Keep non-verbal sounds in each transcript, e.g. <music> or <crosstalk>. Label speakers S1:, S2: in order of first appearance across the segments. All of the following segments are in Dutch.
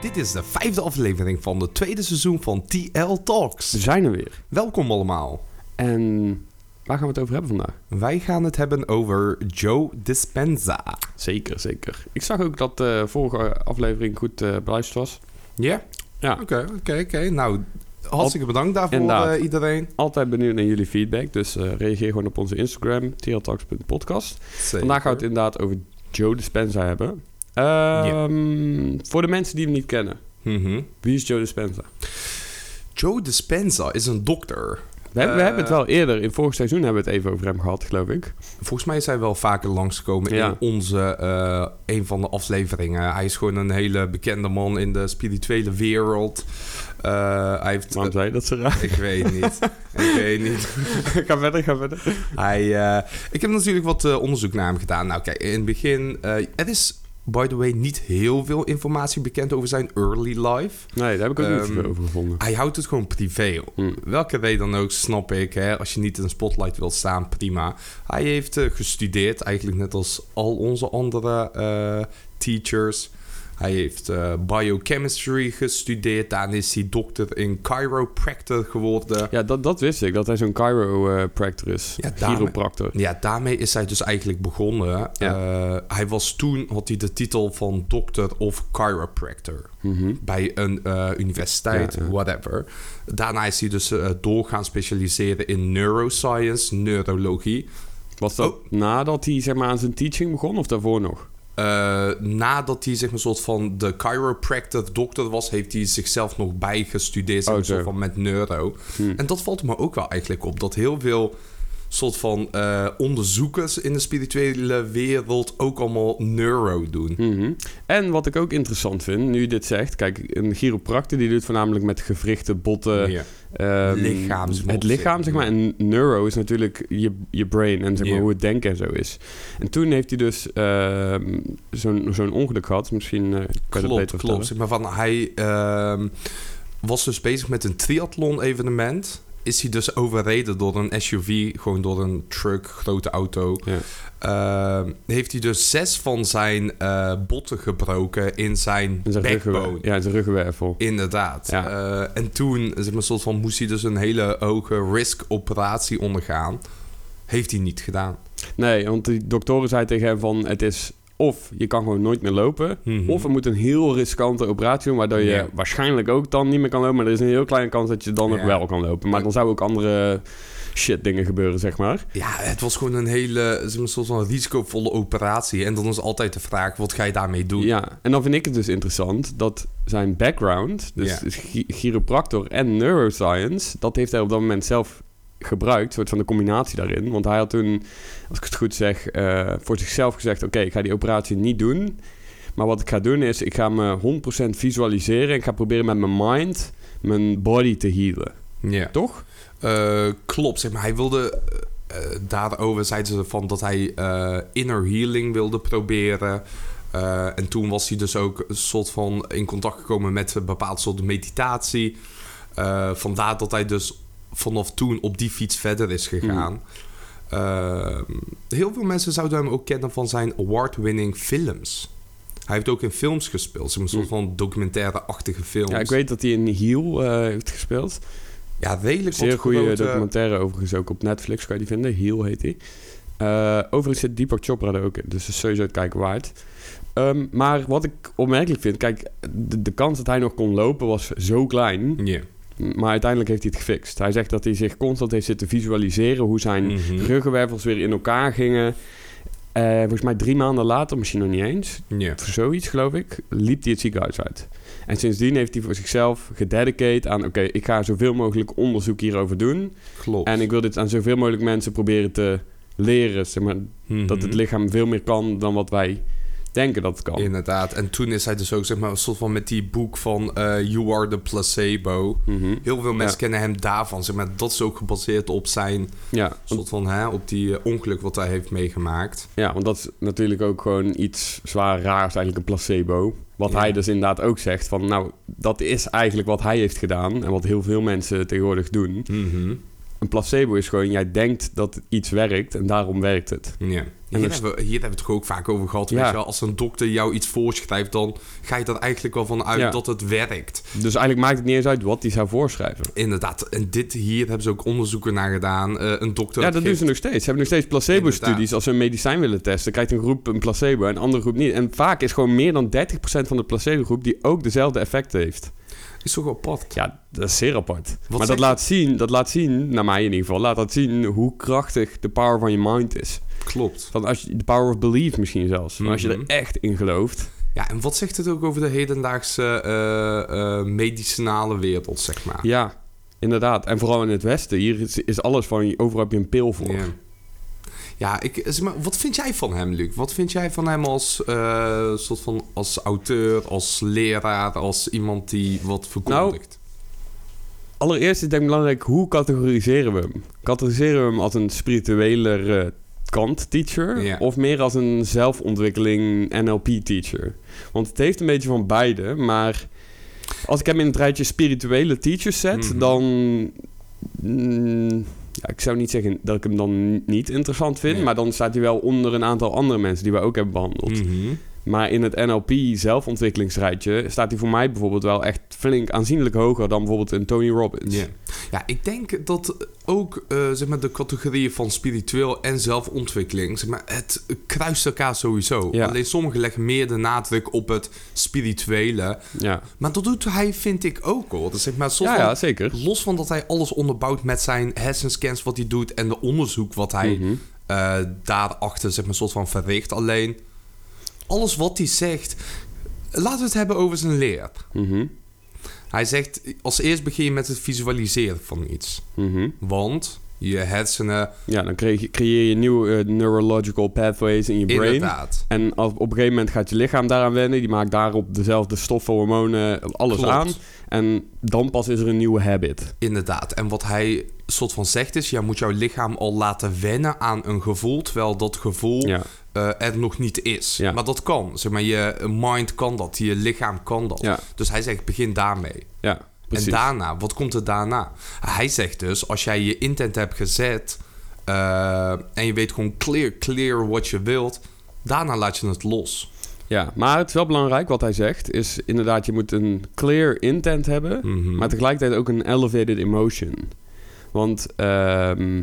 S1: Dit is de vijfde aflevering van het tweede seizoen van TL Talks.
S2: We zijn er weer.
S1: Welkom allemaal.
S2: En waar gaan we het over hebben vandaag?
S1: Wij gaan het hebben over Joe Dispenza.
S2: Zeker, zeker. Ik zag ook dat de vorige aflevering goed eh beluisterd was.
S1: Ja?
S2: Ja.
S1: Oké, oké, oké. Nou, hartstikke bedankt daarvoor
S2: Inderdaad.
S1: eh, iedereen.
S2: Altijd benieuwd naar jullie feedback, dus eh, reageer gewoon op onze Instagram, trltalks.podcast.
S1: Zeker.
S2: Vandaag gaan we het inderdaad over Joe Dispenza hebben. Ehm, Voor de mensen die hem niet kennen,
S1: Mhm.
S2: wie is Joe Dispenza?
S1: Joe Dispenza is een dokter.
S2: We, hebben- we
S1: Eh,
S2: hebben het wel eerder, in vorig seizoen hebben we het even over hem gehad, geloof ik.
S1: Volgens mij is hij wel vaker langsgekomen
S2: Ja.
S1: in onze, eh, een van de afleveringen. Hij is gewoon een hele bekende man in de spirituele wereld. Eh, hij heeft...
S2: Waarom zei je dat zo raar?
S1: ik weet niet. <laughs> ik weet niet.
S2: ga verder, ga verder.
S1: Hij, ik heb natuurlijk wat onderzoek naar hem gedaan. Nou, kijk, in het begin... er is, by the way, niet heel veel informatie bekend over zijn early life.
S2: Nee, daar heb ik ook niet
S1: Ehm,
S2: zoveel over gevonden.
S1: Hij houdt het gewoon privé.
S2: Hm.
S1: Welke reden dan ook, snap ik. Hè? Als je niet in de spotlight wilt staan, prima. Hij heeft eh, gestudeerd, eigenlijk net als al onze andere eh, teachers. Hij heeft eh, biochemistry gestudeerd. Daarna is hij dokter in chiropractor geworden.
S2: Ja, dat, dat wist ik, dat hij zo'n chiropractor is.
S1: Ja, daarmee-
S2: Chiropractor.
S1: Ja, daarmee is hij dus eigenlijk begonnen.
S2: Ja.
S1: Eh, hij was toen, had hij de titel van dokter of chiropractor.
S2: Mhm.
S1: bij een eh, universiteit,
S2: Ja,
S1: whatever. Daarna is hij dus eh, door gaan specialiseren in neuroscience, neurologie.
S2: Was dat
S1: Oh.
S2: nadat hij zeg maar, aan zijn teaching begon of daarvoor nog?
S1: Eh, nadat hij zeg maar, een soort van de chiropractor dokter was, heeft hij zichzelf nog bijgestudeerd zeg maar,
S2: Oh,
S1: soort van met neuro.
S2: Hm.
S1: En dat valt me ook wel eigenlijk op, dat heel veel soort van eh, onderzoekers in de spirituele wereld ook allemaal neuro doen.
S2: Mhm. En wat ik ook interessant vind, nu je dit zegt... Kijk, een chiropractor die doet voornamelijk met gewrichten, botten...
S1: Ja.
S2: ehm,
S1: Lichaam, zeg maar,
S2: Het lichaam, zeg maar. En neuro is natuurlijk je, je brain en zeg maar, hoe het denken en zo is. En toen heeft hij dus ehm, zo'n zo'n ongeluk gehad. Misschien eh, kan je dat
S1: Klopt,
S2: beter
S1: klopt. Zeg maar van, hij ehm, was dus bezig met een triathlon-evenement. Is hij dus overreden door een SUV, gewoon door een truck, grote auto.
S2: Ja.
S1: Ehm, heeft hij dus zes van zijn eh, botten gebroken in zijn,
S2: En zijn,
S1: backbone.
S2: ruggen, ja, zijn ruggenwervel.
S1: Inderdaad.
S2: Ja.
S1: Eh, en toen zeg maar, soort van, moest hij dus een hele hoge risk-operatie ondergaan. Heeft hij niet gedaan.
S2: Nee, want die doktoren zeiden tegen hem van... Het is of je kan gewoon nooit meer lopen...
S1: Mhm.
S2: Of er moet een heel riskante operatie doen... waardoor je waarschijnlijk ook dan niet meer kan lopen... maar er is een heel kleine kans dat je dan nog wel kan lopen. Maar dan zou ook andere shit dingen gebeuren, zeg maar.
S1: Ja, het was gewoon een hele soort van risicovolle operatie. En dan is altijd de vraag, wat ga je daarmee doen?
S2: Ja, en dan vind ik het dus interessant dat zijn background... dus chiropractor en neuroscience... dat heeft hij op dat moment zelf gebruikt, soort van de combinatie daarin. Want hij had toen, als ik het goed zeg, eh, voor zichzelf gezegd... oké, ik ga die operatie niet doen... Maar wat ik ga doen is, ik ga me 100% visualiseren... en ik ga proberen met mijn mind mijn body te healen.
S1: Ja.
S2: Toch?
S1: Eh, klopt, zeg maar. Hij wilde... eh, daarover zeiden ze van dat hij inner healing wilde proberen. En toen was hij dus ook een soort van in contact gekomen met een bepaald soort meditatie. Vandaar dat hij dus vanaf toen op die fiets verder is gegaan. Eh, heel veel mensen zouden hem ook kennen van zijn award-winning films. Hij heeft ook in films gespeeld, een soort van documentaire-achtige films.
S2: Ja, ik weet dat hij in Heal eh, heeft gespeeld.
S1: Ja, redelijk
S2: Zeer goede
S1: grote-
S2: documentaire overigens ook op Netflix, kan je die vinden. Heal heet die. Eh, overigens zit Deepak Chopra er ook in, dus dat is sowieso het kijken waard. Ehm, maar wat ik opmerkelijk vind, kijk, de, de kans dat hij nog kon lopen was zo klein. Maar uiteindelijk heeft hij het gefixt. Hij zegt dat hij zich constant heeft zitten visualiseren hoe zijn
S1: Mhm.
S2: ruggenwervels weer in elkaar gingen. Eh, volgens mij drie maanden later, misschien nog niet eens,
S1: Ja.
S2: of zoiets geloof ik, liep hij het ziekenhuis uit. En sindsdien heeft hij voor zichzelf gededicate aan... oké, ik ga zoveel mogelijk onderzoek hierover doen...
S1: Klopt.
S2: en ik wil dit aan zoveel mogelijk mensen proberen te leren... Zeg maar,
S1: Mhm.
S2: dat het lichaam veel meer kan dan wat wij denken dat het kan.
S1: Inderdaad. En toen is hij dus ook, zeg maar, een soort van met die boek van eh, You Are the Placebo.
S2: Mhm.
S1: Heel veel mensen
S2: Ja.
S1: kennen hem daarvan. Zeg maar, dat is ook gebaseerd op zijn
S2: Ja,
S1: soort van, hè, op die eh, ongeluk wat hij heeft meegemaakt.
S2: ja, want dat is natuurlijk ook gewoon iets zwaar raars, eigenlijk een placebo. Wat
S1: Ja.
S2: hij dus inderdaad ook zegt van... nou, dat is eigenlijk wat hij heeft gedaan... en wat heel veel mensen tegenwoordig doen.
S1: Mhm.
S2: een placebo is gewoon, jij denkt dat iets werkt en daarom werkt het.
S1: Ja.
S2: En
S1: Hier, hebben, we- hier hebben we het toch ook vaak over gehad.
S2: Ja.
S1: Weet je wel, als een dokter jou iets voorschrijft, dan ga je er eigenlijk wel van uit
S2: Ja.
S1: dat het werkt.
S2: Dus eigenlijk maakt het niet eens uit wat die zou voorschrijven.
S1: Inderdaad. En dit hier hebben ze ook onderzoeken naar gedaan. Eh, een dokter.
S2: Ja, dat doen ze nog steeds. Ze hebben nog steeds placebo-studies. Als ze een medicijn willen testen, krijgt een groep een placebo en een andere groep niet. En vaak is gewoon meer dan 30% van de placebo-groep die ook dezelfde effecten heeft.
S1: Is toch apart?
S2: Ja, dat is zeer apart. maar dat laat, zien, dat laat zien, naar mij in ieder geval, laat dat zien hoe krachtig de power van je mind is.
S1: Klopt.
S2: Van als je, de power of belief misschien zelfs. Van Als je
S1: Mhm.
S2: er echt in gelooft.
S1: Ja, en wat zegt het ook over de hedendaagse eh, eh, medicinale wereld, zeg maar?
S2: Ja, inderdaad. En vooral in het Westen. Hier is, is alles van, overal heb je een pil voor.
S1: Ja. Ja, ik, zeg maar, wat vind jij van hem, Luc? Wat vind jij van hem als, eh, soort van, als auteur, als leraar, als iemand die wat verkondigt?
S2: Allereerst is denk ik belangrijk, hoe categoriseren we hem? Categoriseren we hem als een spirituele eh, kant-teacher...
S1: Ja.
S2: of meer als een zelfontwikkeling NLP-teacher? Want het heeft een beetje van beide, maar... als ik hem in het rijtje spirituele teachers zet...
S1: Mhm.
S2: dan... mm, ja, ik zou niet zeggen dat ik hem dan niet interessant vind...
S1: Nee.
S2: maar dan staat hij wel onder een aantal andere mensen... die we ook hebben behandeld.
S1: Mhm.
S2: Maar in het NLP zelfontwikkelingsrijtje staat hij voor mij bijvoorbeeld wel echt flink aanzienlijk hoger dan bijvoorbeeld een Tony Robbins.
S1: Ja. ja, ik denk dat ook eh, zeg maar, de categorieën van spiritueel en zelfontwikkeling, zeg maar, het kruist elkaar sowieso.
S2: Ja.
S1: Alleen sommigen leggen meer de nadruk op het spirituele.
S2: Ja,
S1: Maar dat doet hij, vind ik ook hoor. Dus zeg maar,
S2: ja, ja zeker.
S1: Los van dat hij alles onderbouwt met zijn hersenscans wat hij doet en de onderzoek wat hij eh, daarachter zeg maar soort van verricht. Alleen alles wat hij zegt, laten we het hebben over zijn leer.
S2: Mhm.
S1: Hij zegt als eerst begin je met het visualiseren van iets,
S2: Mhm.
S1: want je hersenen
S2: Ja, dan creëer je, nieuwe eh, neurological pathways in je brain.
S1: inderdaad.
S2: En op een gegeven moment gaat je lichaam daaraan wennen. Die maakt daarop dezelfde stoffen, hormonen, alles
S1: Klopt.
S2: aan. En dan pas is er een nieuwe habit.
S1: Inderdaad. En wat hij soort van zegt is, ja, moet jouw lichaam al laten wennen aan een gevoel, terwijl dat gevoel
S2: Ja,
S1: eh, er nog niet is.
S2: Ja.
S1: Maar dat kan. Zeg maar, je mind kan dat, je lichaam kan dat.
S2: ja,
S1: Dus hij zegt, begin daarmee.
S2: ja precies.
S1: En daarna, wat komt er daarna? Hij zegt dus, als jij je intent hebt gezet eh, en je weet gewoon clear, clear wat je wilt, daarna laat je het los.
S2: Ja, maar het is wel belangrijk wat hij zegt. Is inderdaad, je moet een clear intent hebben.
S1: Mhm.
S2: Maar tegelijkertijd ook een elevated emotion. Want ehm,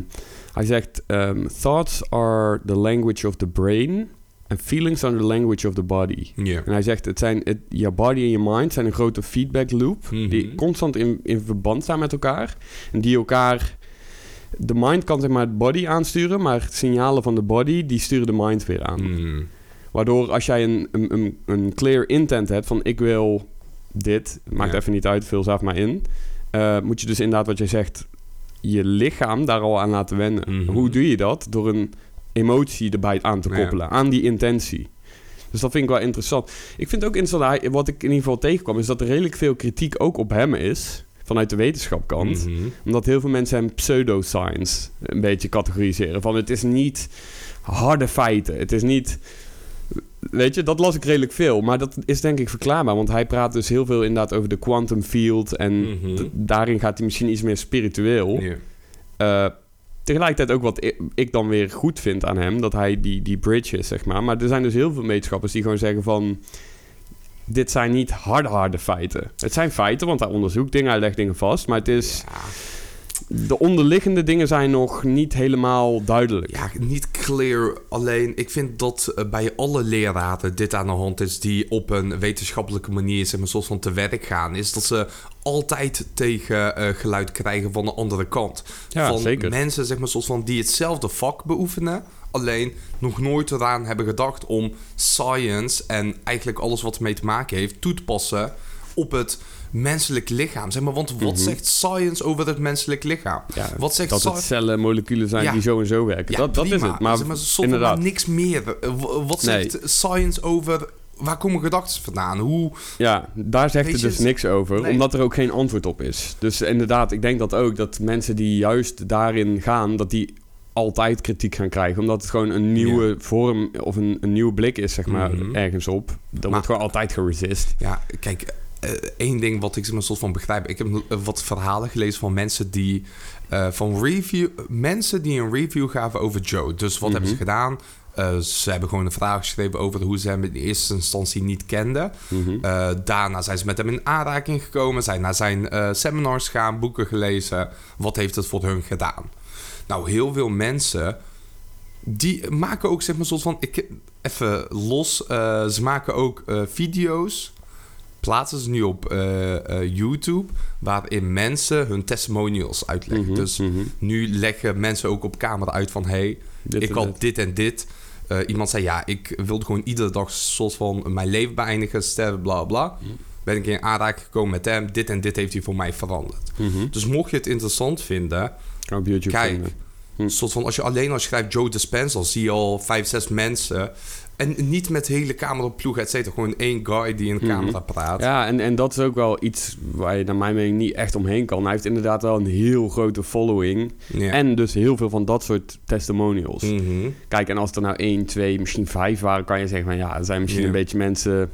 S2: hij zegt: ehm, Thoughts are the language of the brain. And feelings are the language of the body. En hij zegt: het zijn, het, je body en je mind zijn een grote feedback loop.
S1: Mhm.
S2: Die constant in, in verband staan met elkaar. En die elkaar. De mind kan zeg maar het body aansturen, maar signalen van de body die sturen de mind weer aan.
S1: Mhm.
S2: Waardoor als jij een, een, een, een clear intent hebt van ik wil dit, maakt
S1: Ja.
S2: even niet uit, vul zelf maar in. eh, moet je dus inderdaad wat jij zegt, je lichaam daar al aan laten wennen.
S1: Mhm.
S2: Hoe doe je dat? Door een emotie erbij aan te
S1: Ja.
S2: koppelen, aan die intentie. Dus dat vind ik wel interessant. Ik vind ook interessant, hij- wat ik in ieder geval tegenkwam, is dat er redelijk veel kritiek ook op hem is. Vanuit de wetenschapkant.
S1: Mhm.
S2: Omdat heel veel mensen hem pseudoscience een beetje categoriseren. Van het is niet harde feiten. Het is niet... Weet je, dat las ik redelijk veel. Maar dat is denk ik verklaarbaar. Want hij praat dus heel veel inderdaad over de quantum field. En
S1: Mhm.
S2: daarin gaat hij misschien iets meer spiritueel. Eh, tegelijkertijd ook wat ik, dan weer goed vind aan hem. Dat hij die, die bridge is, zeg maar. Maar er zijn dus heel veel wetenschappers die gewoon zeggen van... Dit zijn niet harde, harde feiten. Het zijn feiten, want hij onderzoekt dingen, hij legt dingen vast. Maar het is... De onderliggende dingen zijn nog niet helemaal duidelijk.
S1: Ja, niet clear. Alleen, ik vind dat eh, bij alle leraren dit aan de hand is die op een wetenschappelijke manier zeg maar, soort van te werk gaan. Is dat ze altijd tegen eh, geluid krijgen van de andere kant.
S2: Ja,
S1: van
S2: zeker.
S1: mensen zeg maar, soort van, die hetzelfde vak beoefenen. Alleen nog nooit eraan hebben gedacht om science en eigenlijk alles wat ermee te maken heeft toe te passen op het menselijk lichaam. Zeg maar, want wat
S2: Mhm.
S1: zegt science over het menselijk lichaam?
S2: Ja,
S1: Wat zegt
S2: dat het cellen, moleculen zijn
S1: Ja.
S2: die zo en zo werken.
S1: Ja,
S2: dat, dat is het. Maar,
S1: Zeg maar
S2: inderdaad.
S1: niks meer. Wat
S2: Nee.
S1: zegt science over... Waar komen gedachten vandaan? Hoe...
S2: Ja, daar zegt het dus niks over,
S1: nee.
S2: omdat er ook geen antwoord op is. Dus inderdaad, ik denk dat ook dat mensen die juist daarin gaan, dat die altijd kritiek gaan krijgen. Omdat het gewoon een nieuwe vorm of een, een nieuwe blik is, zeg maar,
S1: Mhm.
S2: ergens op. Dat
S1: Maar-
S2: wordt gewoon altijd geresist.
S1: Ja, kijk... eh, één ding wat ik zeg maar, soort van begrijp. Ik heb eh, wat verhalen gelezen van mensen die eh, van review, mensen die een review gaven over Joe. Dus wat hebben ze
S2: Mhm.
S1: gedaan? Eh, ze hebben gewoon een vraag geschreven over hoe ze hem in eerste instantie niet kenden.
S2: Mhm.
S1: Eh, daarna zijn ze met hem in aanraking gekomen, zijn naar zijn eh, seminars gaan, boeken gelezen. Wat heeft het voor hun gedaan? Nou, heel veel mensen die maken ook zeg maar een soort van ik even los. eh, ze maken ook eh, video's, plaatsen ze nu op eh, eh, YouTube, waarin mensen hun testimonials uitleggen.
S2: Mhm,
S1: Dus
S2: mhm.
S1: nu leggen mensen ook op camera uit van hey,
S2: Dit
S1: ik had
S2: dit.
S1: dit en dit. Eh, iemand zei ja, ik wilde gewoon iedere dag soort van mijn leven beëindigen, sterven, bla bla.
S2: Mhm.
S1: Ben ik in aanraking gekomen met hem. Dit en dit heeft hij voor mij veranderd. Dus mocht je het interessant vinden,
S2: Kan op YouTube
S1: Kijk.
S2: vinden. Hm.
S1: een soort van als je alleen al schrijft Joe Dispenza, zie je al vijf, zes mensen. En niet met hele camera ploeg, et cetera. Gewoon één guy die in de
S2: Mhm.
S1: camera praat.
S2: Ja, en, en dat is ook wel iets waar je naar mijn mening niet echt omheen kan. Hij heeft inderdaad wel een heel grote following.
S1: Ja.
S2: En dus heel veel van dat soort testimonials.
S1: Mhm.
S2: Kijk, en als er nou één, twee, misschien vijf waren... kan je zeggen van ja, er zijn misschien een beetje mensen...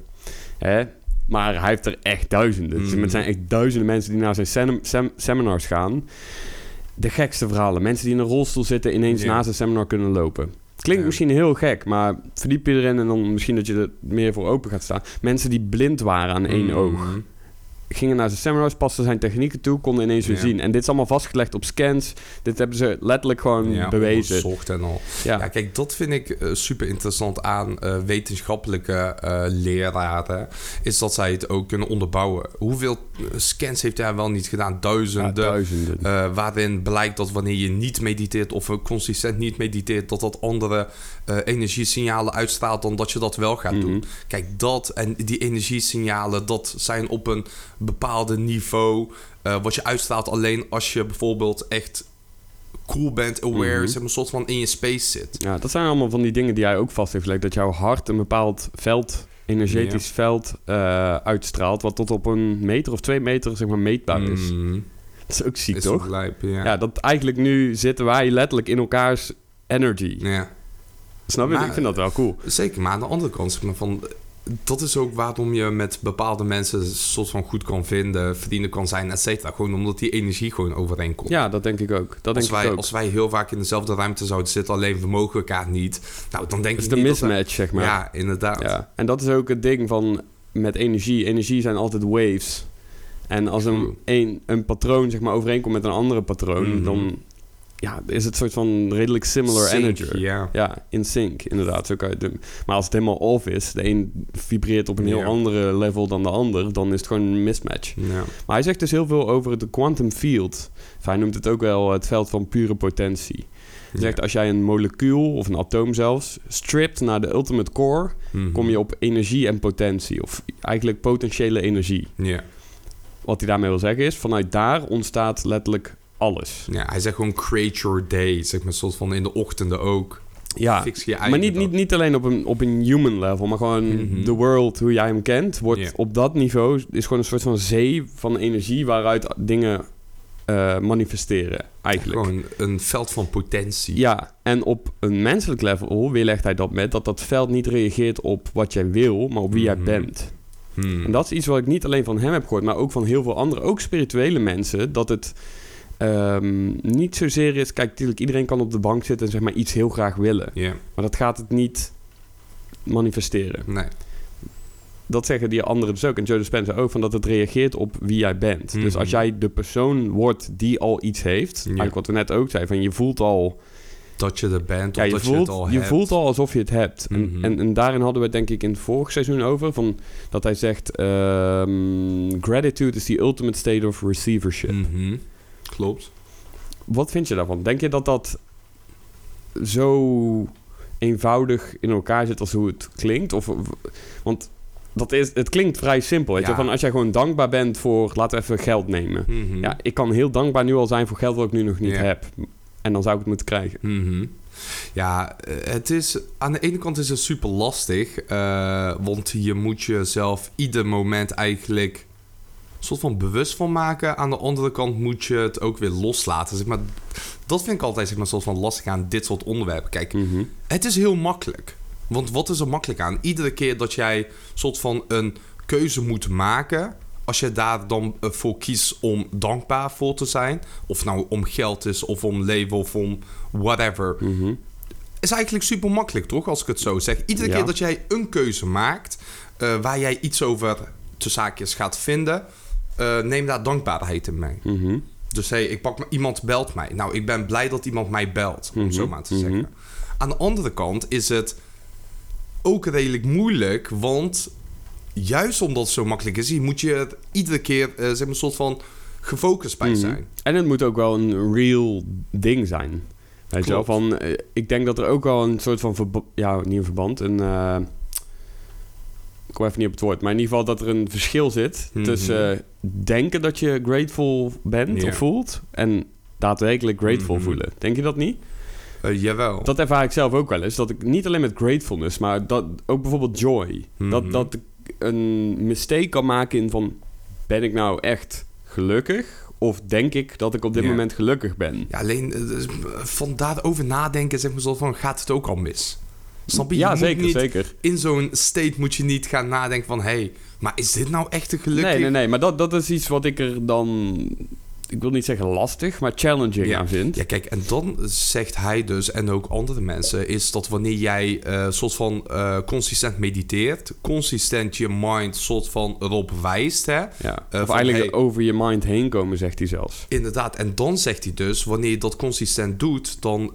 S2: Hè? Maar hij heeft er echt duizenden. Dus
S1: Mhm.
S2: het zijn echt duizenden mensen die naar zijn sem- sem- seminars gaan. De gekste verhalen. Mensen die in een rolstoel zitten... ineens na zijn seminar kunnen lopen. Klinkt misschien heel gek, maar verdiep je erin... en dan misschien dat je er meer voor open gaat staan. Mensen die blind waren aan één
S1: Mhm.
S2: oog gingen naar zijn seminars, pasten zijn technieken toe, konden ineens weer
S1: Ja.
S2: zien. En dit is allemaal vastgelegd op scans. Dit hebben ze letterlijk gewoon
S1: Ja,
S2: bewezen.
S1: onderzocht en al.
S2: Ja.
S1: Ja, kijk, dat vind ik eh, super interessant aan eh, wetenschappelijke eh, leraren. Is dat zij het ook kunnen onderbouwen. Hoeveel scans heeft hij wel niet gedaan? Duizenden.
S2: duizenden.
S1: waarin blijkt dat wanneer je niet mediteert of consistent niet mediteert, dat dat andere eh, energiesignalen uitstraalt dan dat je dat wel gaat doen.
S2: Mhm.
S1: Kijk, dat en die energiesignalen, dat zijn op een bepaalde niveau. eh, wat je uitstraalt alleen als je bijvoorbeeld echt cool bent, aware,
S2: Mhm.
S1: zeg maar, een soort van in je space zit.
S2: Ja, dat zijn allemaal van die dingen die hij ook vast heeft gelegd. Dat jouw hart een bepaald veld, energetisch veld, eh, uitstraalt. Wat tot op een meter of twee meter zeg maar, meetbaar is.
S1: Mhm.
S2: Dat is ook ziek,
S1: Is
S2: toch?
S1: lijp, ja.
S2: Ja. dat eigenlijk nu zitten wij letterlijk in elkaars energy.
S1: Ja.
S2: Snap je?
S1: Maar-
S2: Ik vind dat wel cool.
S1: Zeker, maar aan de andere kant, zeg maar, van, dat is ook waarom je met bepaalde mensen een soort van goed kan vinden, vrienden kan zijn, et cetera. Gewoon omdat die energie gewoon overeenkomt.
S2: Ja, dat denk ik ook. Dat
S1: als,
S2: denk
S1: wij,
S2: ik ook.
S1: als wij heel vaak in dezelfde ruimte zouden zitten, alleen we mogen elkaar niet, nou dan denk
S2: is
S1: ik
S2: de
S1: niet dat we-
S2: mismatch, zeg maar.
S1: Ja, inderdaad.
S2: Ja, en dat is ook het ding van met energie. Energie zijn altijd waves. En als een, een patroon zeg maar overeenkomt met een andere patroon,
S1: Mhm.
S2: dan ja, is het soort van redelijk similar
S1: Sync,
S2: energy.
S1: Ja.
S2: Ja, in sync, inderdaad. Zo kan je doen. Maar als het helemaal off is, de een vibreert op een heel andere level dan de ander, dan is het gewoon een mismatch. Maar hij zegt dus heel veel over de quantum field. Of hij noemt het ook wel het veld van pure potentie. Hij zegt als jij een molecuul of een atoom zelfs stript naar de ultimate core,
S1: Mhm.
S2: kom je op energie en potentie. Of eigenlijk potentiële energie.
S1: Ja.
S2: Wat hij daarmee wil zeggen is, vanuit daar ontstaat letterlijk alles.
S1: ja, hij zegt gewoon create your day, zeg maar, soort van in de ochtenden ook.
S2: Ja,
S1: Fix je eigen
S2: maar niet, niet, niet alleen op een, op een human level, maar gewoon
S1: Mhm.
S2: de world, hoe jij hem kent, wordt op dat niveau, is gewoon een soort van zee van energie waaruit dingen eh, manifesteren, eigenlijk.
S1: Gewoon een veld van potentie.
S2: Ja, en op een menselijk level weerlegt hij dat met dat dat veld niet reageert op wat jij wil, maar op wie
S1: Mhm.
S2: jij bent.
S1: Hmm.
S2: En dat is iets wat ik niet alleen van hem heb gehoord, maar ook van heel veel andere, ook spirituele mensen, dat het ehm, niet zozeer is... Kijk, natuurlijk, iedereen kan op de bank zitten en zeg maar iets heel graag willen.
S1: Ja,
S2: Maar dat gaat het niet manifesteren.
S1: nee.
S2: Dat zeggen die anderen dus ook. En Joe Dispenza ook, van dat het reageert op wie jij bent. Dus
S1: Mhm.
S2: als jij de persoon wordt die al iets heeft... Eigenlijk wat we net ook zeiden, van je voelt al...
S1: Dat je er bent,
S2: Ja, je, voelt,
S1: je het al
S2: je
S1: hebt.
S2: voelt al alsof je het hebt. En,
S1: Mhm.
S2: en, en daarin hadden we het denk ik in het vorige seizoen over. Van, dat hij zegt... ehm, gratitude is the ultimate state of receivership.
S1: Mhm. Klopt.
S2: Wat vind je daarvan? Denk je dat dat zo eenvoudig in elkaar zit als hoe het klinkt? Of, want dat is, het klinkt vrij simpel. Weet je? Van als jij gewoon dankbaar bent voor... Laten we even geld nemen.
S1: Mhm.
S2: Ja, ik kan heel dankbaar nu al zijn voor geld wat ik nu nog niet
S1: Ja.
S2: heb. En dan zou ik het moeten krijgen.
S1: Mhm. Ja, eh, het is, aan de ene kant is het super lastig. eh, want je moet jezelf ieder moment eigenlijk soort van bewust van maken. Aan de andere kant moet je het ook weer loslaten. Zeg maar, dat vind ik altijd zeg maar, soort van lastig aan dit soort onderwerpen. Kijk,
S2: Mhm.
S1: het is heel makkelijk. Want wat is er makkelijk aan? Iedere keer dat jij soort van een keuze moet maken. Als je daar dan eh, voor kiest om dankbaar voor te zijn, of nou om geld is, of om leven, of om whatever,
S2: Mhm.
S1: is eigenlijk super makkelijk, toch? Als ik het zo zeg. Iedere
S2: Ja.
S1: keer dat jij een keuze maakt eh, waar jij iets over te zaakjes gaat vinden, eh, neem daar dankbaarheid in mee.
S2: Mhm.
S1: Dus hey, ik pak me, iemand belt mij. Nou, ik ben blij dat iemand mij belt, om
S2: Mhm,
S1: zo maar te
S2: mhm.
S1: zeggen. Aan de andere kant is het ook redelijk moeilijk, want juist omdat het zo makkelijk is, moet je er iedere keer eh, zeg maar, een soort van gefocust bij zijn.
S2: En het moet ook wel een real ding zijn. Weet je wel,
S1: Klopt.
S2: van... eh, ik denk dat er ook wel een soort van... ja, niet een verband, een... eh, ik kom even niet op het woord. Maar in ieder geval dat er een verschil zit
S1: Mhm.
S2: tussen eh, denken dat je grateful bent of voelt... en daadwerkelijk grateful
S1: Mhm.
S2: voelen. Denk je dat niet?
S1: Eh, jawel.
S2: Dat ervaar ik zelf ook wel eens. Dat ik niet alleen met gratefulness, maar dat, ook bijvoorbeeld joy.
S1: Mhm.
S2: Dat, dat ik een mistake kan maken in van... ben ik nou echt gelukkig? Of denk ik dat ik op dit moment gelukkig ben?
S1: Ja, alleen eh, dus, eh, van daarover nadenken, zeg maar zo van, gaat het ook al mis? Snap je? Je
S2: Ja, zeker,
S1: niet-
S2: zeker.
S1: In zo'n state moet je niet gaan nadenken van... hé, hey, maar is dit nou echt een gelukkig?
S2: Nee, nee, nee. Maar dat, dat is iets wat ik er dan... Ik wil niet zeggen lastig, maar challenging
S1: Ja.
S2: aan vind.
S1: Ja, kijk, en dan zegt hij dus, en ook andere mensen, is dat wanneer jij eh soort van eh, consistent mediteert, consistent je mind soort van erop wijst, hè?
S2: Ja.
S1: Eh,
S2: of eigenlijk
S1: hey-
S2: over je mind heen komen, zegt hij zelfs.
S1: Inderdaad, en dan zegt hij dus, wanneer je dat consistent doet, dan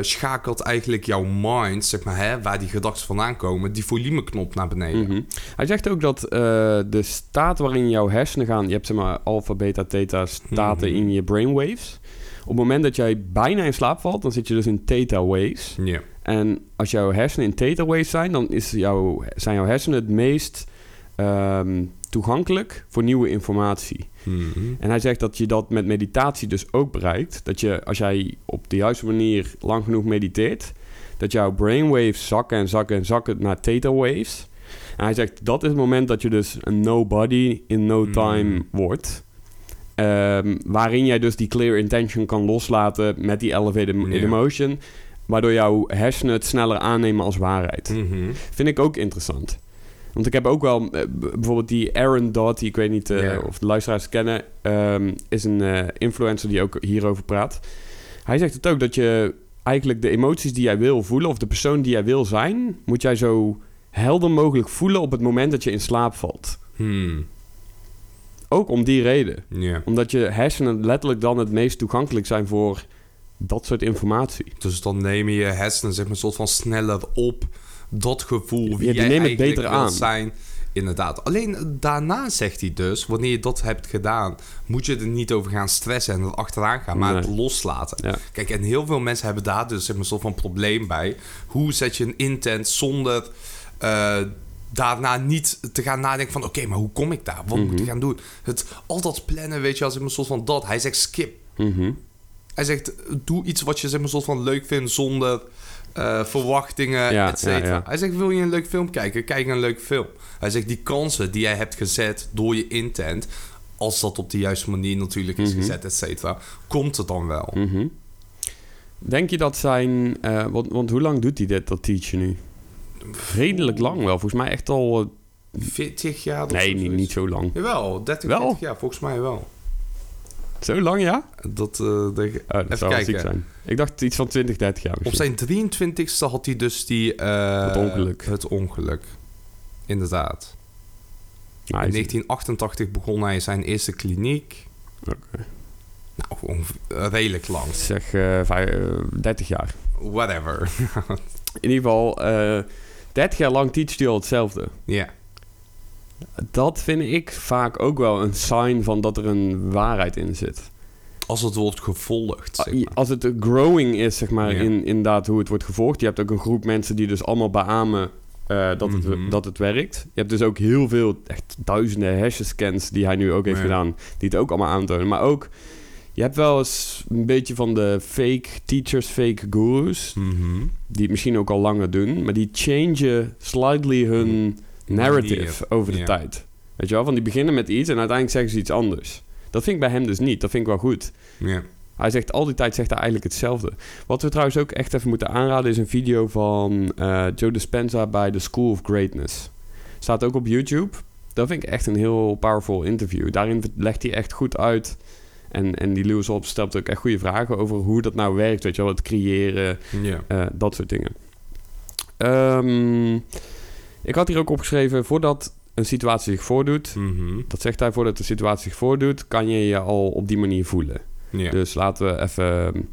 S1: schakelt eigenlijk jouw mind, zeg maar, hè, waar die gedachten vandaan komen, die volumeknop naar beneden.
S2: Mhm. Hij zegt ook dat de staat waarin jouw hersenen gaan... Je hebt zeg maar alpha, beta, theta
S1: Mhm.
S2: in je brainwaves. Op het moment dat jij bijna in slaap valt, dan zit je dus in theta waves.
S1: Ja.
S2: En als jouw hersenen in theta waves zijn, dan is jouw, zijn jouw hersenen het meest ehm, toegankelijk voor nieuwe informatie.
S1: Mhm.
S2: En hij zegt dat je dat met meditatie dus ook bereikt. Dat je, als jij op de juiste manier lang genoeg mediteert, dat jouw brainwaves zakken en zakken en zakken naar theta waves. En hij zegt dat is het moment dat je dus een nobody in no time
S1: Mm.
S2: wordt. Ehm, waarin jij dus die clear intention kan loslaten met die elevated emotion. Waardoor jouw hersenen het sneller aannemen als waarheid.
S1: Mhm.
S2: Vind ik ook interessant. Want ik heb ook wel eh, bijvoorbeeld die Aaron Dodd, ik weet niet eh, of de luisteraars kennen, ehm, is een eh, influencer die ook hierover praat. Hij zegt het ook dat je eigenlijk de emoties die jij wil voelen of de persoon die jij wil zijn, moet jij zo helder mogelijk voelen op het moment dat je in slaap valt.
S1: Hmm.
S2: Ook om die reden.
S1: Ja.
S2: Omdat je hersenen letterlijk dan het meest toegankelijk zijn voor dat soort informatie.
S1: Dus dan nemen je hersenen zeg maar, een soort van sneller op dat gevoel wie
S2: Ja, die
S1: jij
S2: nemen het beter aan.
S1: zijn. Inderdaad. Alleen daarna zegt hij dus, wanneer je dat hebt gedaan, moet je er niet over gaan stressen en er achteraan gaan, maar
S2: Nee.
S1: het loslaten.
S2: Ja.
S1: Kijk, en heel veel mensen hebben daar dus zeg maar, een soort van probleem bij. Hoe zet je een intent zonder eh, daarna niet te gaan nadenken van... oké, maar hoe kom ik daar? Wat moet
S2: Mhm.
S1: ik gaan doen? Het altijd plannen, weet je, als een soort van dat. Hij zegt skip.
S2: Mhm.
S1: Hij zegt, doe iets wat je zeg maar, soort van leuk vindt zonder eh, verwachtingen,
S2: Ja,
S1: et cetera.
S2: ja, ja.
S1: Hij zegt, wil je een leuk film kijken? Kijk een leuk film. Hij zegt, die kansen die jij hebt gezet door je intent... als dat op de juiste manier natuurlijk is
S2: Mhm.
S1: gezet, et cetera... komt het dan wel.
S2: Mhm. Denk je dat zijn... eh, want, want hoe lang doet hij dit, dat teachen nu? Redelijk lang wel. Volgens mij echt al... eh,
S1: 40 jaar? of
S2: nee, niet, niet zo lang.
S1: Jawel, 30,
S2: Wel?
S1: 40 jaar, volgens mij wel.
S2: Zo lang, ja?
S1: Dat, eh, de-
S2: Oh, dat zou
S1: kijken.
S2: zijn. Ik dacht iets van 20, 30 jaar
S1: op zijn 23ste had hij dus die... eh,
S2: Het ongeluk.
S1: Het ongeluk. Inderdaad.
S2: Nou, hij
S1: In
S2: is-
S1: 1988 begon hij zijn eerste kliniek.
S2: Oké.
S1: Nou, eh, redelijk lang.
S2: Zeg eh, eh, 30 jaar.
S1: Whatever. <laughs>
S2: In ieder geval, eh 30 jaar lang teacht hij al hetzelfde.
S1: Ja.
S2: Dat vind ik vaak ook wel een sign van dat er een waarheid in zit.
S1: Als het wordt gevolgd. zeg
S2: Ah,
S1: maar.
S2: Als het growing is, zeg maar,
S1: Ja.
S2: in inderdaad hoe het wordt gevolgd. Je hebt ook een groep mensen die dus allemaal beamen eh, dat,
S1: Mhm.
S2: het, dat het werkt. Je hebt dus ook heel veel, echt duizenden hersenscans die hij nu ook heeft
S1: Ja.
S2: gedaan, die het ook allemaal aantonen. Maar ook, je hebt wel eens een beetje van de fake teachers, fake gurus,
S1: Mhm.
S2: die het misschien ook al langer doen, maar die changen slightly hun narrative over de tijd. Weet je wel, van die beginnen met iets en uiteindelijk zeggen ze iets anders. Dat vind ik bij hem dus niet. Dat vind ik wel goed. Hij zegt al die tijd zegt hij eigenlijk hetzelfde. Wat we trouwens ook echt even moeten aanraden is een video van eh, Joe Dispenza bij The School of Greatness. Staat ook op YouTube. Dat vind ik echt een heel powerful interview. Daarin legt hij echt goed uit. En, en die Lewis Howes stelt ook echt goede vragen over hoe dat nou werkt. Weet je wel, het creëren, eh, dat soort dingen. Ehm, ik had hier ook opgeschreven, voordat een situatie zich voordoet...
S1: Mhm.
S2: Dat zegt hij, voordat de situatie zich voordoet... kan je je al op die manier voelen.
S1: Ja.
S2: Dus laten we even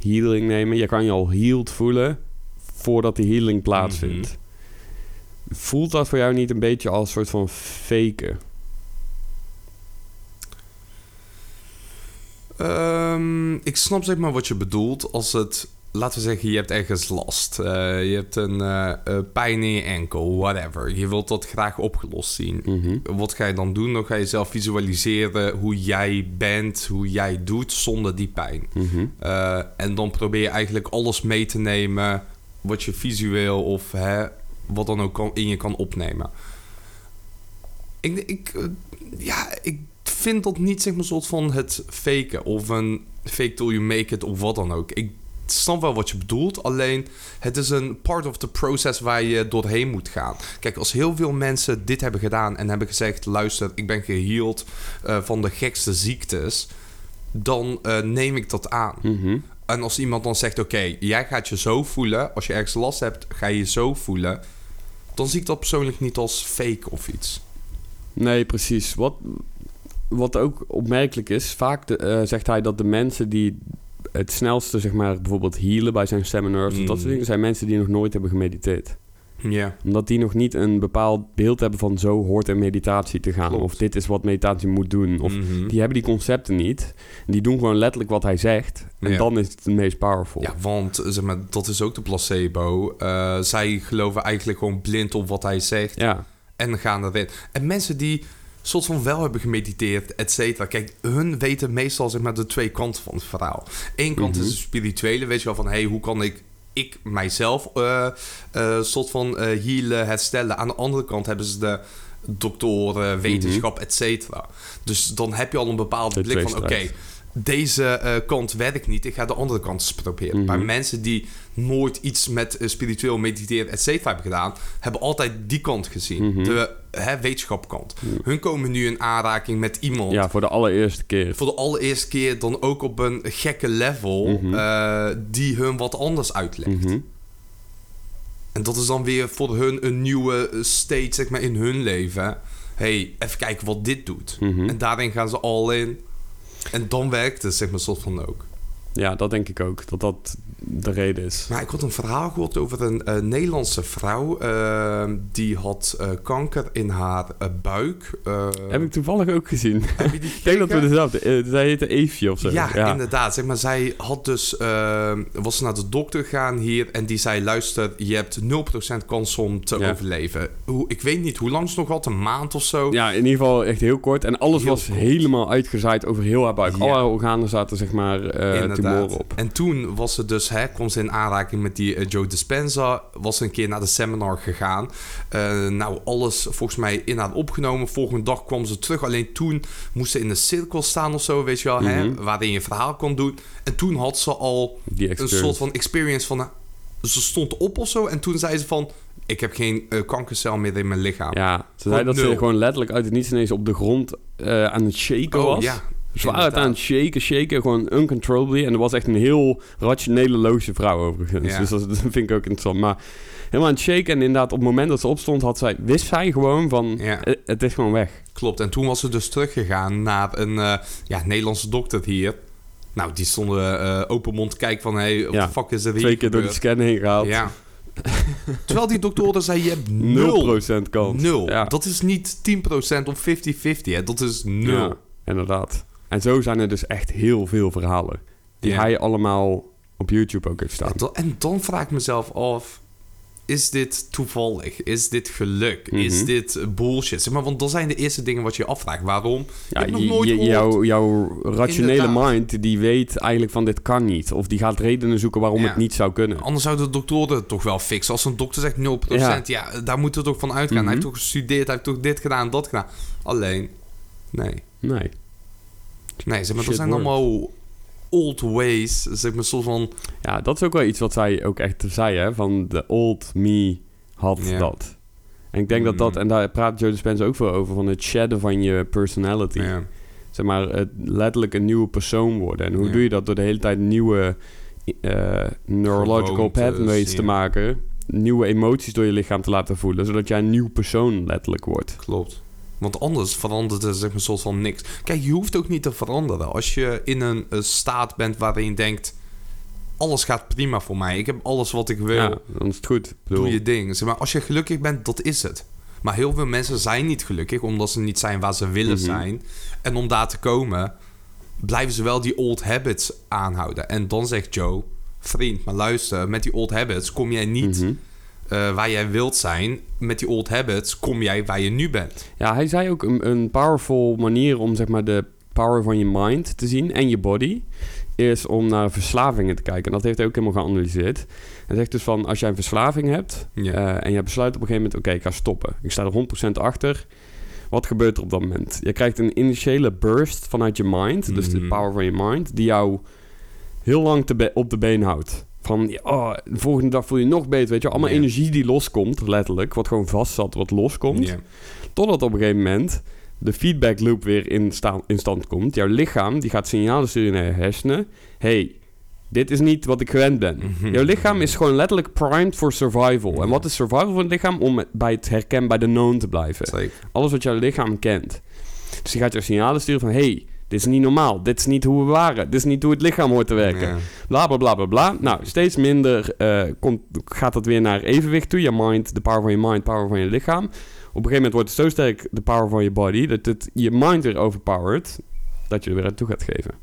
S2: healing nemen. Je kan je al healed voelen voordat de healing plaatsvindt.
S1: Mhm.
S2: Voelt dat voor jou niet een beetje als een soort van faken?
S1: Ehm, ik snap zeg maar wat je bedoelt als het... Laten we zeggen, je hebt ergens last. Eh, je hebt een eh, eh, pijn in je enkel, whatever. Je wilt dat graag opgelost zien.
S2: Mhm.
S1: Wat ga je dan doen? Dan ga je zelf visualiseren hoe jij bent, hoe jij doet zonder die pijn.
S2: Mhm.
S1: Eh, en dan probeer je eigenlijk alles mee te nemen wat je visueel of hè, wat dan ook kan, in je kan opnemen. Ik, ik, ja, ik vind dat niet zeg maar soort van het faken of een fake till you make it of wat dan ook. Ik snap wel wat je bedoelt, alleen het is een part of the process waar je doorheen moet gaan. Kijk, als heel veel mensen dit hebben gedaan en hebben gezegd: luister, ik ben geheeld eh, van de gekste ziektes, dan eh, neem ik dat aan.
S2: Mhm.
S1: En als iemand dan zegt: Oké, jij gaat je zo voelen. Als je ergens last hebt, ga je je zo voelen. Dan zie ik dat persoonlijk niet als fake of iets.
S2: Nee, precies. Wat, wat ook opmerkelijk is, vaak de- eh, zegt hij dat de mensen die het snelste, zeg maar, bijvoorbeeld healen bij zijn seminars, of dat soort
S1: Mhm.
S2: dingen, zijn mensen die nog nooit hebben gemediteerd.
S1: Ja.
S2: Omdat die nog niet een bepaald beeld hebben van zo hoort een meditatie te gaan.
S1: Klopt.
S2: Of dit is wat meditatie moet doen. Of
S1: Mhm.
S2: die hebben die concepten niet. Die doen gewoon letterlijk wat hij zegt. En dan is het het meest powerful.
S1: Ja, want eh, zeg maar, dat is ook de placebo. Eh, zij geloven eigenlijk gewoon blind op wat hij zegt.
S2: Ja.
S1: En gaan erin. En mensen die soort van wel hebben gemediteerd, et cetera. Kijk, hun weten meestal zeg maar, de twee kanten van het verhaal. Eén kant
S2: Mhm.
S1: is de spirituele, weet je wel, van... hey, hoe kan ik, ik mijzelf eh, soort van eh healen, herstellen. Aan de andere kant hebben ze de doktoren, wetenschap, et cetera. Dus dan heb je al een bepaalde
S2: De
S1: blik van... oké. Deze eh, kant werkt niet, ik ga de andere kant eens proberen.
S2: Mhm.
S1: Maar mensen die nooit iets met eh, spiritueel mediteren, et cetera, hebben gedaan, hebben altijd die kant gezien.
S2: Mhm.
S1: De hè, wetenschapkant. Hun komen nu in aanraking met iemand.
S2: ja, voor de allereerste keer.
S1: Voor de allereerste keer dan ook op een gekke level
S2: Mhm.
S1: eh, die hun wat anders uitlegt.
S2: Mhm.
S1: En dat is dan weer voor hun een nieuwe state zeg maar, in hun leven. hey, even kijken wat dit doet.
S2: Mhm.
S1: En daarin gaan ze al in. En dan werkt het zeg maar soort van ook.
S2: Ja, dat denk ik ook. Dat dat de reden is.
S1: Maar ik had een verhaal gehoord over een eh, Nederlandse vrouw. eh, die had eh, kanker in haar buik.
S2: Heb ik toevallig ook gezien. <laughs> Ik denk dat we dezelfde... zij heette Eefje of zo.
S1: Ja, inderdaad. Zeg maar, zij had dus, was naar de dokter gegaan hier en die zei: luister, je hebt 0% kans om te
S2: Ja.
S1: overleven. Hoe, ik weet niet hoe lang ze nog had, een maand of zo.
S2: Ja, in ieder geval echt heel kort. En alles
S1: Heel
S2: was
S1: kort.
S2: helemaal uitgezaaid over heel haar buik.
S1: Ja.
S2: Al haar organen zaten, zeg maar, eh op.
S1: En toen was ze dus, hè, kwam ze in aanraking met die eh, Joe Dispenza. Was een keer naar de seminar gegaan. Eh, nou, alles volgens mij in haar opgenomen. Volgende dag kwam ze terug. Alleen toen moest ze in een cirkel staan of zo, weet je wel.
S2: Mhm.
S1: hè, waarin je verhaal kon doen. En toen had ze al een soort van experience van... nou, ze stond op of zo. En toen zei ze van... Ik heb geen eh, kankercel meer in mijn lichaam.
S2: Ja, ze zei dat
S1: nul.
S2: ze gewoon letterlijk uit het niets ineens op de grond eh, aan het shaken
S1: oh
S2: was.
S1: ja.
S2: Zwaar
S1: inderdaad.
S2: aan het shaken, shaken, gewoon uncontrollably. En er was echt een heel rationele, loze vrouw overigens.
S1: Ja.
S2: Dus dat, dat vind ik ook interessant. Maar helemaal aan het shaken en inderdaad op het moment dat ze opstond, had zij, wist zij gewoon van,
S1: Ja.
S2: eh, het is gewoon weg.
S1: Klopt. En toen was ze dus teruggegaan naar een eh, ja, Nederlandse dokter hier. Nou, die stonden eh, open mond te kijken van... Hey,
S2: Ja.
S1: de fuck is er hier
S2: Twee keer door
S1: gebeurd?
S2: scan heen gehaald.
S1: Ja. <laughs> Terwijl die doktoren zei, je hebt nul.
S2: 0% kans.
S1: Nul.
S2: Ja.
S1: Dat is niet 10% of 50-50. hè. Dat is nul.
S2: Ja, inderdaad. En zo zijn er dus echt heel veel verhalen. Die hij allemaal op YouTube ook heeft staan.
S1: En, dan, vraag ik mezelf af... Is dit toevallig? Is dit geluk?
S2: Mhm.
S1: Is dit eh, bullshit? Zeg maar, want dat zijn de eerste dingen wat je je afvraagt. Waarom? Je
S2: Ja,
S1: hebt nog
S2: je-
S1: nooit
S2: je-
S1: gehoord.
S2: jouw, jouw rationele
S1: Inderdaad.
S2: mind die weet eigenlijk van dit kan niet. Of die gaat redenen zoeken waarom
S1: Ja.
S2: het niet zou kunnen.
S1: Anders zouden de doktoren het toch wel fixen. Als een dokter zegt 0%, ja, daar moet het toch van uitgaan.
S2: Mhm.
S1: Hij heeft toch gestudeerd, hij heeft toch dit gedaan, dat gedaan. Alleen, nee.
S2: Nee.
S1: Nee, zeg maar, dat zijn
S2: works.
S1: allemaal old ways. Zeg maar, soort van...
S2: Ja, dat is ook wel iets wat zij ook echt zei, hè. Van de old me had dat. En ik denk dat dat,
S1: Mm.
S2: en daar praat Joe Dispenza ook veel over, van het shadden van je personality. Zeg maar, het letterlijk een nieuwe persoon worden. En hoe doe je dat? Door de hele tijd nieuwe eh, neurological pathways te maken. Nieuwe emoties door je lichaam te laten voelen. Zodat jij een nieuw persoon letterlijk wordt.
S1: Klopt. Want anders verandert er zeg maar een soort van niks. Kijk, je hoeft ook niet te veranderen. Als je in een, staat bent waarin je denkt... alles gaat prima voor mij. Ik heb alles wat ik wil.
S2: Ja, dan is het goed. Bedoel,
S1: Doe je ding. Zeg maar, als je gelukkig bent, dat is het. Maar heel veel mensen zijn niet gelukkig... omdat ze niet zijn waar ze willen
S2: Mhm.
S1: zijn. En om daar te komen... blijven ze wel die old habits aanhouden. En dan zegt Joe... vriend, maar luister... met die old habits kom jij niet...
S2: mhm.
S1: Eh, waar jij wilt zijn. Met die old habits kom jij waar je nu bent.
S2: Ja, hij zei ook een, een powerful manier om zeg maar de power van je mind te zien en je body is om naar verslavingen te kijken. En dat heeft hij ook helemaal geanalyseerd. Hij zegt dus van als jij een verslaving hebt
S1: Ja.
S2: eh, en je besluit op een gegeven moment oké, ik ga stoppen. Ik sta er 100% achter. Wat gebeurt er op dat moment? Je krijgt een initiële burst vanuit je mind, dus de
S1: Mhm.
S2: power van je mind, die jou heel lang te op de been houdt. Van, oh, de volgende dag voel je nog beter, weet je. Allemaal energie die loskomt, letterlijk. Wat gewoon vast zat, wat loskomt.
S1: Ja.
S2: Totdat op een gegeven moment de feedback loop weer in, sta- in stand komt. Jouw lichaam die gaat signalen sturen naar je hersenen. hey, dit is niet wat ik gewend ben.
S1: Mhm.
S2: Jouw lichaam is gewoon letterlijk primed voor survival. En wat is survival van het lichaam? Om bij het herken, bij de known te blijven. Alles wat jouw lichaam kent. Dus die gaat jou signalen sturen van... hey, dit is niet normaal. Dit is niet hoe we waren. Dit is niet hoe het lichaam hoort te werken.
S1: Ja.
S2: Bla bla bla bla bla. Nou, steeds minder eh, komt, gaat dat weer naar evenwicht toe. Je mind, de power van je mind, power van je lichaam. Op een gegeven moment wordt het zo sterk de power van je body... dat het je mind weer overpowert... dat je er weer aan toe gaat geven.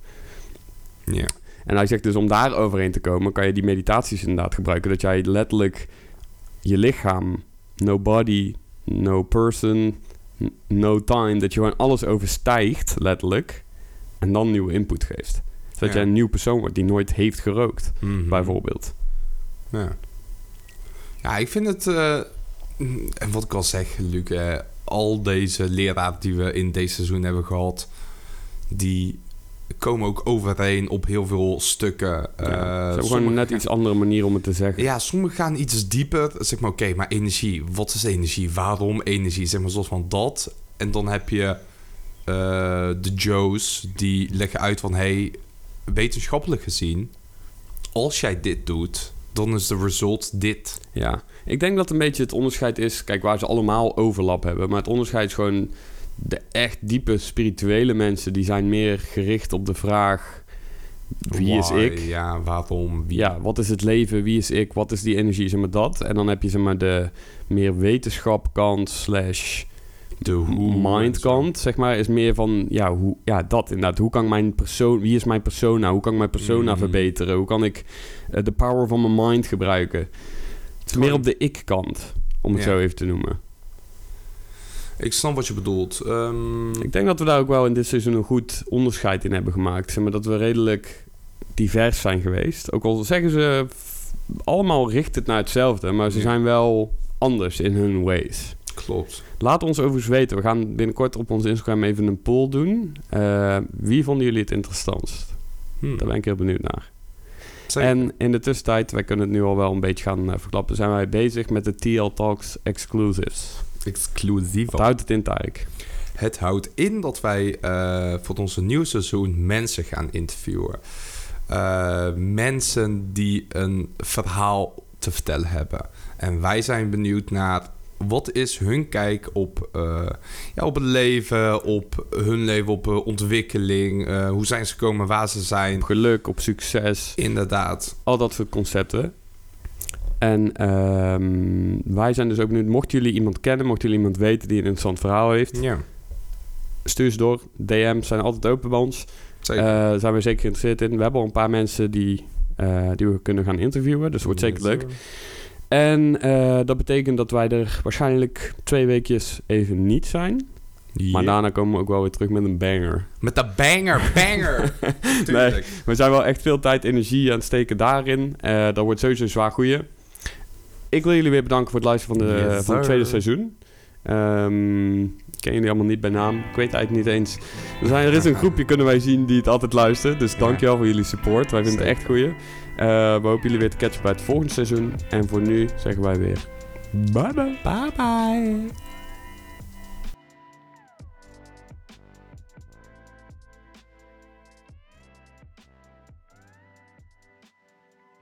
S1: Ja.
S2: En hij zegt dus om daar overheen te komen... kan je die meditaties inderdaad gebruiken... dat jij letterlijk je lichaam... no body, no person, no time... dat je gewoon alles overstijgt, letterlijk... en dan nieuwe input geeft. Zodat
S1: Ja.
S2: jij een nieuw persoon wordt die nooit heeft gerookt,
S1: Mhm.
S2: bijvoorbeeld.
S1: Ja. ja, ik vind het... eh, mm, en wat ik al zeg, Luc... eh, al deze leraren die we in deze seizoen hebben gehad... die komen ook overeen op heel veel stukken.
S2: Ja, hebben gewoon net
S1: gaan-
S2: iets andere manier om het te zeggen.
S1: Ja, sommigen gaan iets dieper. Zeg maar, oké, maar energie. Wat is energie? Waarom energie? Zeg maar, zoals van dat. En dan heb je de Joes die leggen uit van... hey, wetenschappelijk gezien... als jij dit doet, dan is de result dit.
S2: Ja, ik denk dat een beetje het onderscheid is... Kijk, waar ze allemaal overlap hebben. Maar het onderscheid is gewoon... De echt diepe spirituele mensen... die zijn meer gericht op de vraag... Wie is
S1: Why?
S2: ik?
S1: Ja, waarom? Wie?
S2: Ja, wat is het leven? Wie is ik? Wat is die energie? Zeg maar dat. En dan heb je zeg maar de meer wetenschapkant slash
S1: de hoe.
S2: mind kant, zeg maar, is meer van ja, hoe, ja, dat inderdaad. Hoe kan ik mijn persoon, wie is mijn persona? Hoe kan ik mijn persona
S1: Mm.
S2: verbeteren? Hoe kan ik eh, de power van mijn mind gebruiken? Het is
S1: Gewoon-
S2: meer op de ik-kant, om het
S1: Ja.
S2: zo even te noemen.
S1: Ik snap wat je bedoelt. Ehm,
S2: Ik denk dat we daar ook wel in dit seizoen een goed onderscheid in hebben gemaakt. Zeg maar dat we redelijk divers zijn geweest. Ook al zeggen ze allemaal richt het naar hetzelfde, maar ze
S1: Ja.
S2: zijn wel anders in hun ways.
S1: Klopt.
S2: Laat ons overigens weten. We gaan binnenkort op ons Instagram even een poll doen. Eh, wie vonden jullie het interessantst?
S1: Hm.
S2: Daar ben ik heel benieuwd naar.
S1: Zeker.
S2: En in de tussentijd, wij kunnen het nu al wel een beetje gaan eh, verklappen, zijn wij bezig met de TL Talks exclusives.
S1: Exclusief.
S2: Wat houdt het in, Tarek?
S1: Het houdt in dat wij eh, voor onze nieuwe seizoen mensen gaan interviewen. Mensen die een verhaal te vertellen hebben. En wij zijn benieuwd naar wat is hun kijk op, eh, ja, op het leven, op hun leven, op eh, ontwikkeling. eh, hoe zijn ze gekomen, waar ze zijn.
S2: Op geluk, op succes,
S1: Inderdaad.
S2: al dat soort concepten. En ehm, wij zijn dus ook benieuwd, mochten jullie iemand kennen, mochten jullie iemand weten die een interessant verhaal heeft,
S1: Ja,
S2: stuur ze door. DM's zijn altijd open bij ons.
S1: zeker.
S2: Daar zijn we zeker geïnteresseerd in. We hebben al een paar mensen die, die we kunnen gaan interviewen. Dus het wordt zeker leuk. En eh, dat betekent dat wij er waarschijnlijk twee weekjes even niet zijn. Maar daarna komen we ook wel weer terug met een banger.
S1: Met de banger, banger. <laughs> Tuurlijk.
S2: We zijn wel echt veel tijd en energie aan het steken daarin. Eh, dat wordt sowieso een zwaar goeie. Ik wil jullie weer bedanken voor het luisteren van, de,
S1: Yes,
S2: van het tweede seizoen. Ik ken jullie allemaal niet bij naam. Ik weet eigenlijk niet eens. Er, zijn, er is een <laughs> groepje, kunnen wij zien, die het altijd luistert. Dus
S1: Ja.
S2: dankjewel voor jullie support. Wij vinden het echt goeie. Eh, we hopen jullie weer te catchen bij het volgende seizoen. En voor nu zeggen wij weer... Bye bye.
S1: Bye bye.